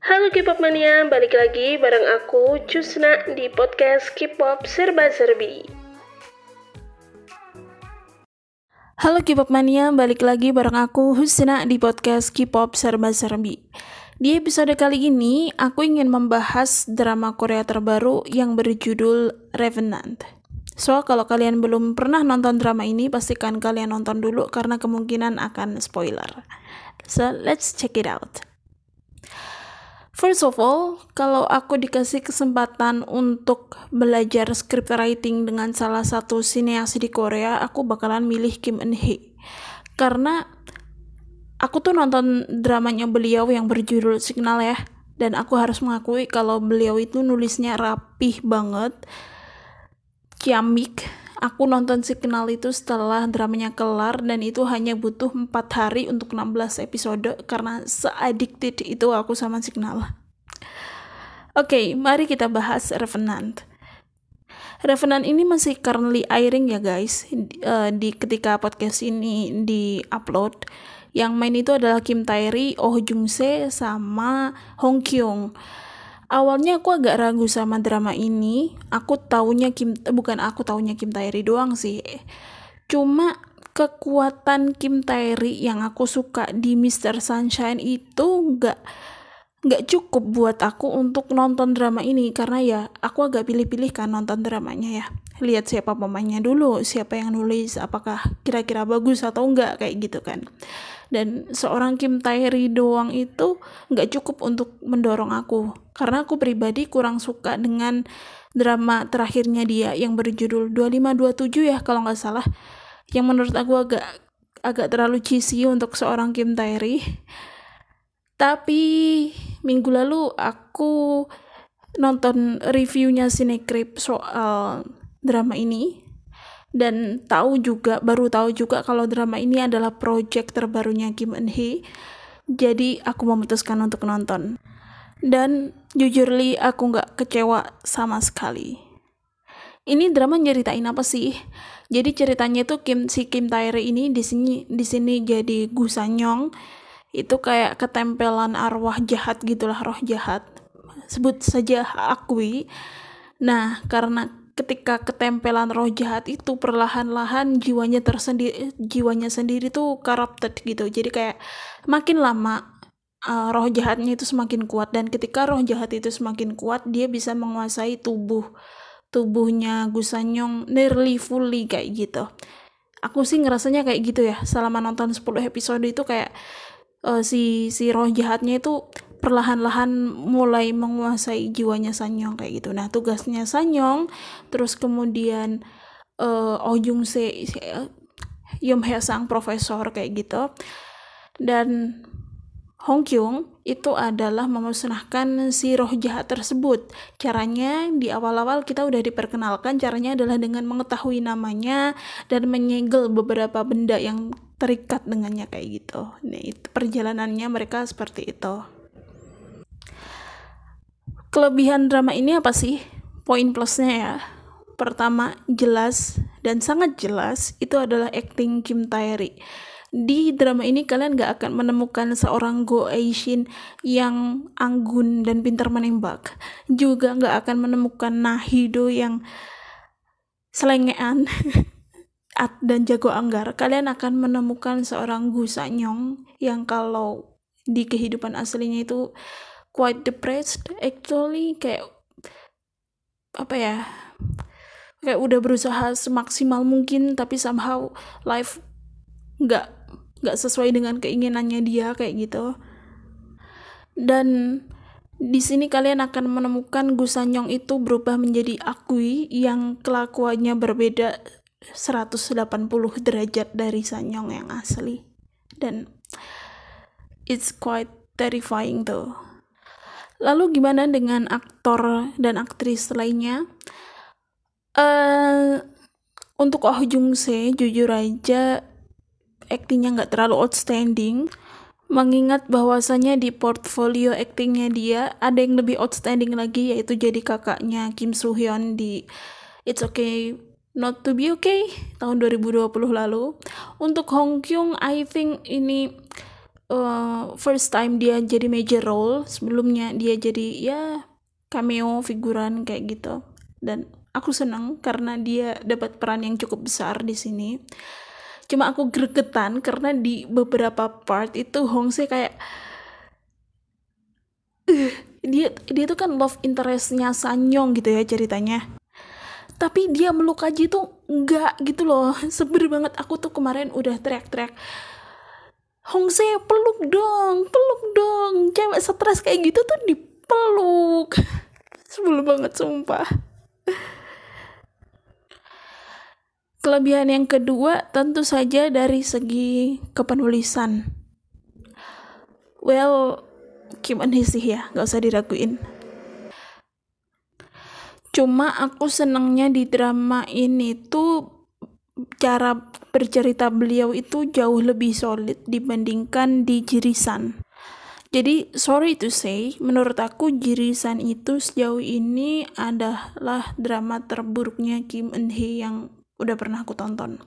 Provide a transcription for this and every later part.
Halo K-pop mania, balik lagi bareng aku Cusna di podcast K-pop Serba Serbi. Halo K-pop mania, balik lagi bareng aku Husna di podcast K-pop Serba Serbi. Di episode kali ini, aku ingin membahas drama Korea terbaru yang berjudul Revenant. So, kalau kalian belum pernah nonton drama ini, pastikan kalian nonton dulu karena kemungkinan akan spoiler. So, let's check it out. First of all, kalau aku dikasih kesempatan untuk belajar script writing dengan salah satu sineas di Korea, aku bakalan milih Kim Eun Hee. Karena aku tuh nonton dramanya beliau yang berjudul Signal ya, dan aku harus mengakui kalau beliau itu nulisnya rapih banget, ciamik, aku nonton Signal itu setelah dramanya kelar dan itu hanya butuh 4 hari untuk 16 episode karena se-addicted itu aku sama Signal. Oke, okay, mari kita bahas Revenant. Revenant ini masih currently airing ya guys uh, di ketika podcast ini di upload. Yang main itu adalah Kim Tae-ri, Oh Jung Se, sama Hong Kyung awalnya aku agak ragu sama drama ini aku taunya Kim eh, bukan aku taunya Kim Tae-ri doang sih cuma kekuatan Kim Tae-ri yang aku suka di Mr. Sunshine itu nggak nggak cukup buat aku untuk nonton drama ini. Karena ya aku agak pilih-pilih kan nonton dramanya ya. Lihat siapa pemainnya dulu siapa yang nulis apakah kira-kira bagus atau enggak kayak gitu kan. Dan seorang Kim Tae-ri doang itu nggak cukup untuk mendorong aku. Karena aku pribadi kurang suka dengan drama terakhirnya dia yang berjudul 2527 ya kalau nggak salah. Yang menurut aku agak agak terlalu cheesy untuk seorang Kim Tae-ri tapi minggu lalu aku nonton reviewnya Cinecrip soal drama ini. Dan tahu juga baru tahu juga kalau drama ini adalah project terbarunya Kim Eun Hee. Jadi aku memutuskan untuk nonton. Dan jujur li aku nggak kecewa sama sekali. Ini drama nyeritain apa sih? Jadi ceritanya itu Kim si Kim Tae ini di sini di sini jadi Gusanyong itu kayak ketempelan arwah jahat gitulah roh jahat. Sebut saja akui. Nah karena ketika ketempelan roh jahat itu perlahan-lahan jiwanya tersendiri jiwanya sendiri tuh corrupted gitu. Jadi kayak makin lama uh, roh jahatnya itu semakin kuat dan ketika roh jahat itu semakin kuat dia bisa menguasai tubuh tubuhnya Gusanyong nearly fully kayak gitu. Aku sih ngerasanya kayak gitu ya selama nonton 10 episode itu kayak uh, si si roh jahatnya itu perlahan-lahan mulai menguasai jiwanya Sanyong kayak gitu. Nah, tugasnya Sanyong terus kemudian uh, Oh Jung Se Yum Hye Sang profesor kayak gitu. Dan Hong Kyung itu adalah memusnahkan si roh jahat tersebut. Caranya di awal-awal kita udah diperkenalkan caranya adalah dengan mengetahui namanya dan menyegel beberapa benda yang terikat dengannya kayak gitu. Nah, itu perjalanannya mereka seperti itu. Kelebihan drama ini apa sih? Poin plusnya ya. Pertama, jelas dan sangat jelas itu adalah acting Kim Tae-ri di drama ini kalian gak akan menemukan seorang Go Aishin yang anggun dan pintar menembak. Juga gak akan menemukan Nahido yang selengean dan jago anggar. Kalian akan menemukan seorang Gu Sanyong yang kalau di kehidupan aslinya itu quite depressed. Actually kayak apa ya? Kayak udah berusaha semaksimal mungkin tapi somehow life nggak nggak sesuai dengan keinginannya dia kayak gitu dan di sini kalian akan menemukan Gusanyong itu berubah menjadi Akui yang kelakuannya berbeda 180 derajat dari Sanyong yang asli. Dan it's quite terrifying tuh lalu gimana dengan aktor dan aktris lainnya? Uh, untuk Oh Jung Se jujur aja aktingnya nggak terlalu outstanding. Mengingat bahwasannya di portfolio aktingnya dia ada yang lebih outstanding lagi yaitu jadi kakaknya Kim Soo Hyun di It's Okay Not to Be Okay tahun 2020 lalu. Untuk Hong Kyung I think ini uh, first time dia jadi major role. Sebelumnya dia jadi ya cameo figuran kayak gitu. Dan aku senang karena dia dapat peran yang cukup besar di sini. Cuma aku gregetan karena di beberapa part itu Hongse kayak uh, dia dia tuh kan love interestnya Sanyong gitu ya ceritanya tapi dia meluk aja tuh enggak gitu loh. Seber banget. Aku tuh kemarin udah teriak-teriak Hongse peluk dong peluk dong. Cewek stres kayak gitu tuh dipeluk. Sebel banget sumpah. Kelebihan yang kedua tentu saja dari segi kepenulisan. Well Kim sih ya? Gak usah diraguin cuma aku senengnya di drama ini tuh cara bercerita beliau itu jauh lebih solid dibandingkan di Jirisan jadi sorry to say menurut aku Jirisan itu sejauh ini adalah drama terburuknya Kim Eun Hee yang udah pernah aku tonton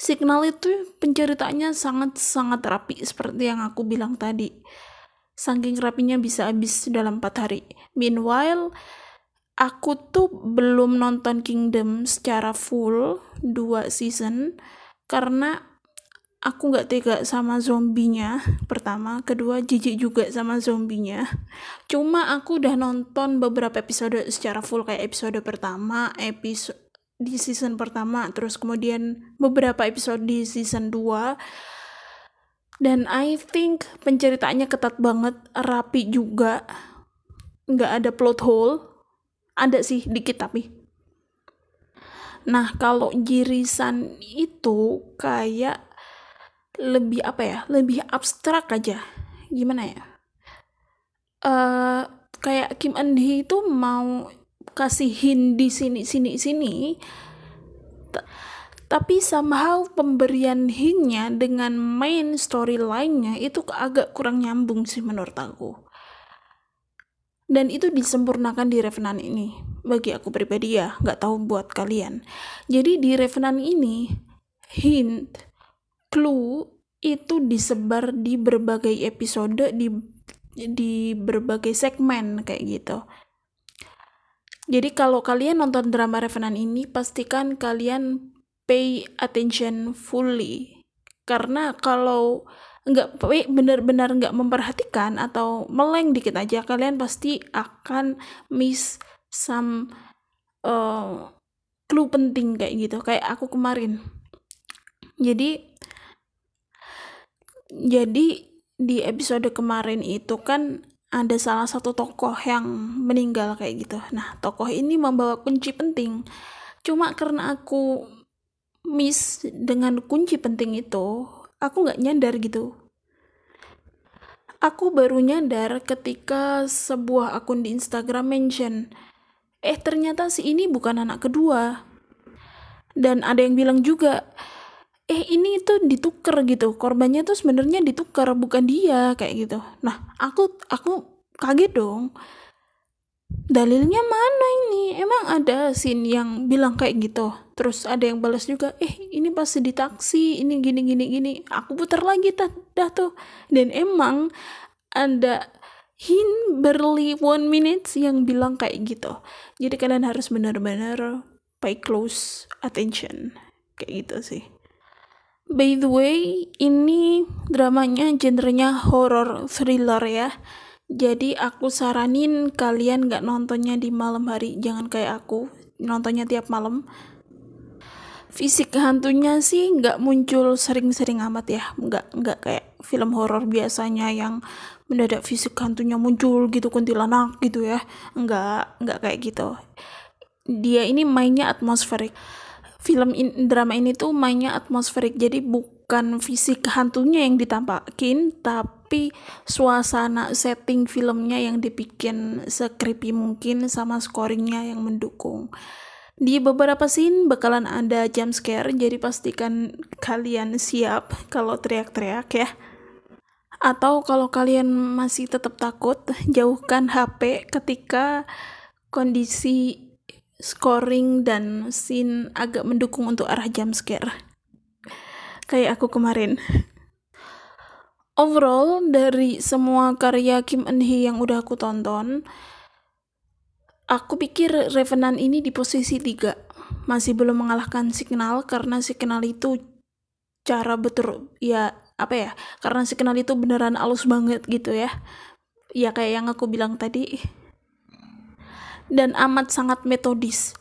Signal itu penceritanya sangat-sangat rapi seperti yang aku bilang tadi. Saking rapinya bisa habis dalam 4 hari. Meanwhile, aku tuh belum nonton Kingdom secara full dua season karena aku nggak tega sama zombinya pertama. Kedua jijik juga sama zombinya. Cuma aku udah nonton beberapa episode secara full kayak episode pertama episode di season pertama terus kemudian beberapa episode di season 2 dan I think penceritaannya ketat banget rapi juga nggak ada plot hole ada sih dikit tapi. Nah kalau jirisan itu kayak lebih apa ya? Lebih abstrak aja. Gimana ya? Uh, kayak Kim Eun Hee itu mau kasih hint di sini sini sini. Tapi somehow pemberian hintnya dengan main storyline-nya itu agak kurang nyambung sih menurut aku dan itu disempurnakan di Revenant ini bagi aku pribadi ya nggak tahu buat kalian. Jadi di Revenant ini hint clue itu disebar di berbagai episode di di berbagai segmen kayak gitu. Jadi kalau kalian nonton drama Revenant ini pastikan kalian pay attention fully. Karena kalau nggak benar-benar nggak memperhatikan atau meleng dikit aja kalian pasti akan miss some uh, clue penting kayak gitu kayak aku kemarin. Jadi jadi di episode kemarin itu kan ada salah satu tokoh yang meninggal kayak gitu. Nah tokoh ini membawa kunci penting. Cuma karena aku miss dengan kunci penting itu aku nggak nyadar gitu. Aku baru nyadar ketika sebuah akun di Instagram mention eh ternyata si ini bukan anak kedua. Dan ada yang bilang juga eh ini tuh ditukar gitu. Korbannya tuh sebenarnya ditukar bukan dia. Kayak gitu. Nah aku aku kaget dong dalilnya mana ini? Emang ada scene yang bilang kayak gitu? Terus ada yang balas juga eh ini pasti di taksi ini gini gini gini. Aku putar lagi dah, dah tuh. Dan emang ada hint barely one minutes yang bilang kayak gitu. Jadi kalian harus benar-benar pay close attention. Kayak gitu sih. By the way ini dramanya genrenya horror thriller ya jadi aku saranin kalian gak nontonnya di malam hari, jangan kayak aku, nontonnya tiap malam. Fisik hantunya sih nggak muncul sering-sering amat ya, nggak nggak kayak film horor biasanya yang mendadak fisik hantunya muncul gitu kuntilanak gitu ya, nggak nggak kayak gitu. Dia ini mainnya atmosferik. Film in, drama ini tuh mainnya atmosferik, jadi bukan fisik hantunya yang ditampakin, tapi tapi suasana setting filmnya yang dibikin sekreepy mungkin sama scoringnya yang mendukung. Di beberapa scene bakalan ada jump scare jadi pastikan kalian siap kalau teriak-teriak ya. Atau kalau kalian masih tetap takut jauhkan HP ketika kondisi scoring dan scene agak mendukung untuk arah jump scare. Kayak aku kemarin overall dari semua karya Kim Eun Hee yang udah aku tonton aku pikir Revenant ini di posisi 3 masih belum mengalahkan Signal karena Signal itu cara betul ya apa ya karena Signal itu beneran alus banget gitu ya. Ya kayak yang aku bilang tadi. Dan amat sangat metodis.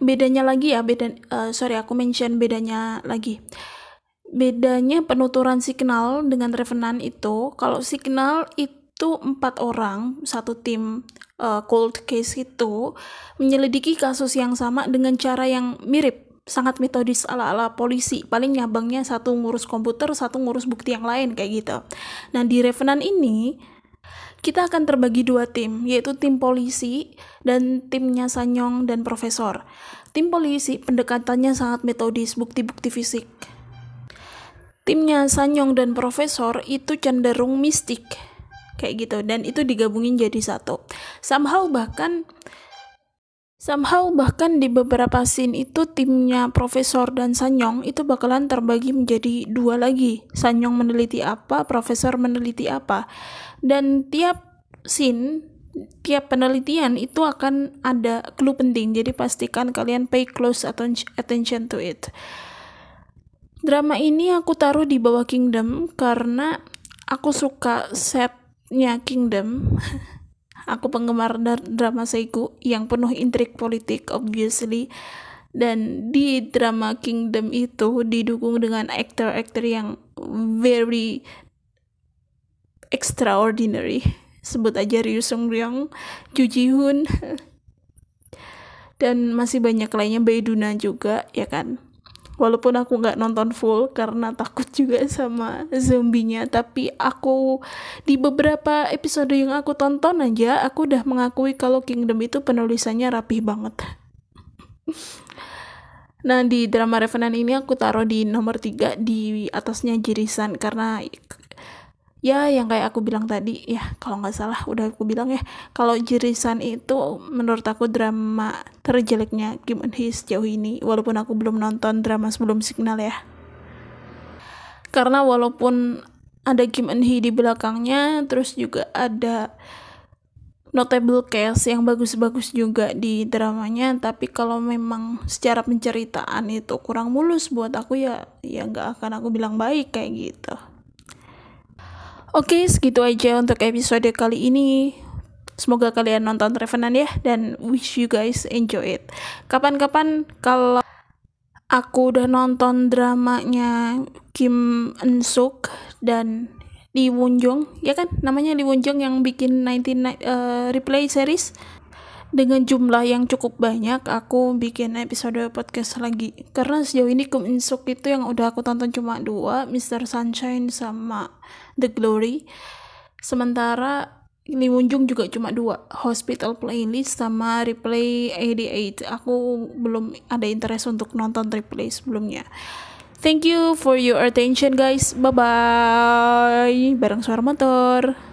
Bedanya lagi ya beda uh, sorry aku mention bedanya lagi bedanya penuturan signal dengan Revenant itu kalau signal itu empat orang satu tim uh, cold case itu menyelidiki kasus yang sama dengan cara yang mirip sangat metodis ala-ala polisi. Paling nyabangnya satu ngurus komputer satu ngurus bukti yang lain kayak gitu. Nah di Revenant ini kita akan terbagi dua tim, yaitu tim polisi dan timnya Sanyong dan Profesor. Tim polisi pendekatannya sangat metodis, bukti-bukti fisik timnya Sanyong dan Profesor itu cenderung mistik. Kayak gitu dan itu digabungin jadi satu. Somehow bahkan somehow bahkan di beberapa scene itu timnya Profesor dan Sanyong itu bakalan terbagi menjadi dua lagi. Sanyong meneliti apa Profesor meneliti apa. Dan tiap scene tiap penelitian itu akan ada clue penting. Jadi pastikan kalian pay close attention to it Drama ini aku taruh di bawah Kingdom karena aku suka setnya Kingdom. aku penggemar drama Seiku yang penuh intrik politik obviously. Dan di drama Kingdom itu didukung dengan aktor-aktor yang very extraordinary. Sebut aja Ryu Sung Ryong, Ju Ji Hoon dan masih banyak lainnya Baeduna juga ya kan walaupun aku nggak nonton full karena takut juga sama zombinya tapi aku di beberapa episode yang aku tonton aja aku udah mengakui kalau Kingdom itu penulisannya rapih banget. Nah di drama Revenant ini aku taruh di nomor 3 di atasnya Jirisan karena ya yang kayak aku bilang tadi ya kalau nggak salah udah aku bilang ya kalau Jirisan itu menurut aku drama terjeleknya Kim Eun Hee sejauh ini walaupun aku belum nonton drama sebelum Signal ya. Karena walaupun ada Kim Eun Hee di belakangnya terus juga ada notable cast yang bagus-bagus juga di dramanya tapi kalau memang secara penceritaan itu kurang mulus buat aku ya ya nggak akan aku bilang baik kayak gitu Oke, segitu aja untuk episode kali ini. Semoga kalian nonton Revenant ya dan wish you guys enjoy it. Kapan-kapan kalau aku udah nonton dramanya Kim Eun Suk dan Lee Won Jung, ya kan? Namanya Lee Won Jung yang bikin 19 uh, replay series dengan jumlah yang cukup banyak aku bikin episode podcast lagi. Karena sejauh ini Kim In Suk itu yang udah aku tonton cuma dua Mr. Sunshine sama The Glory. Sementara Lee Won Jung juga cuma dua Hospital Playlist sama Replay 88 aku belum ada interest untuk nonton replay sebelumnya. Thank you for your attention guys. Bye bye bareng suara motor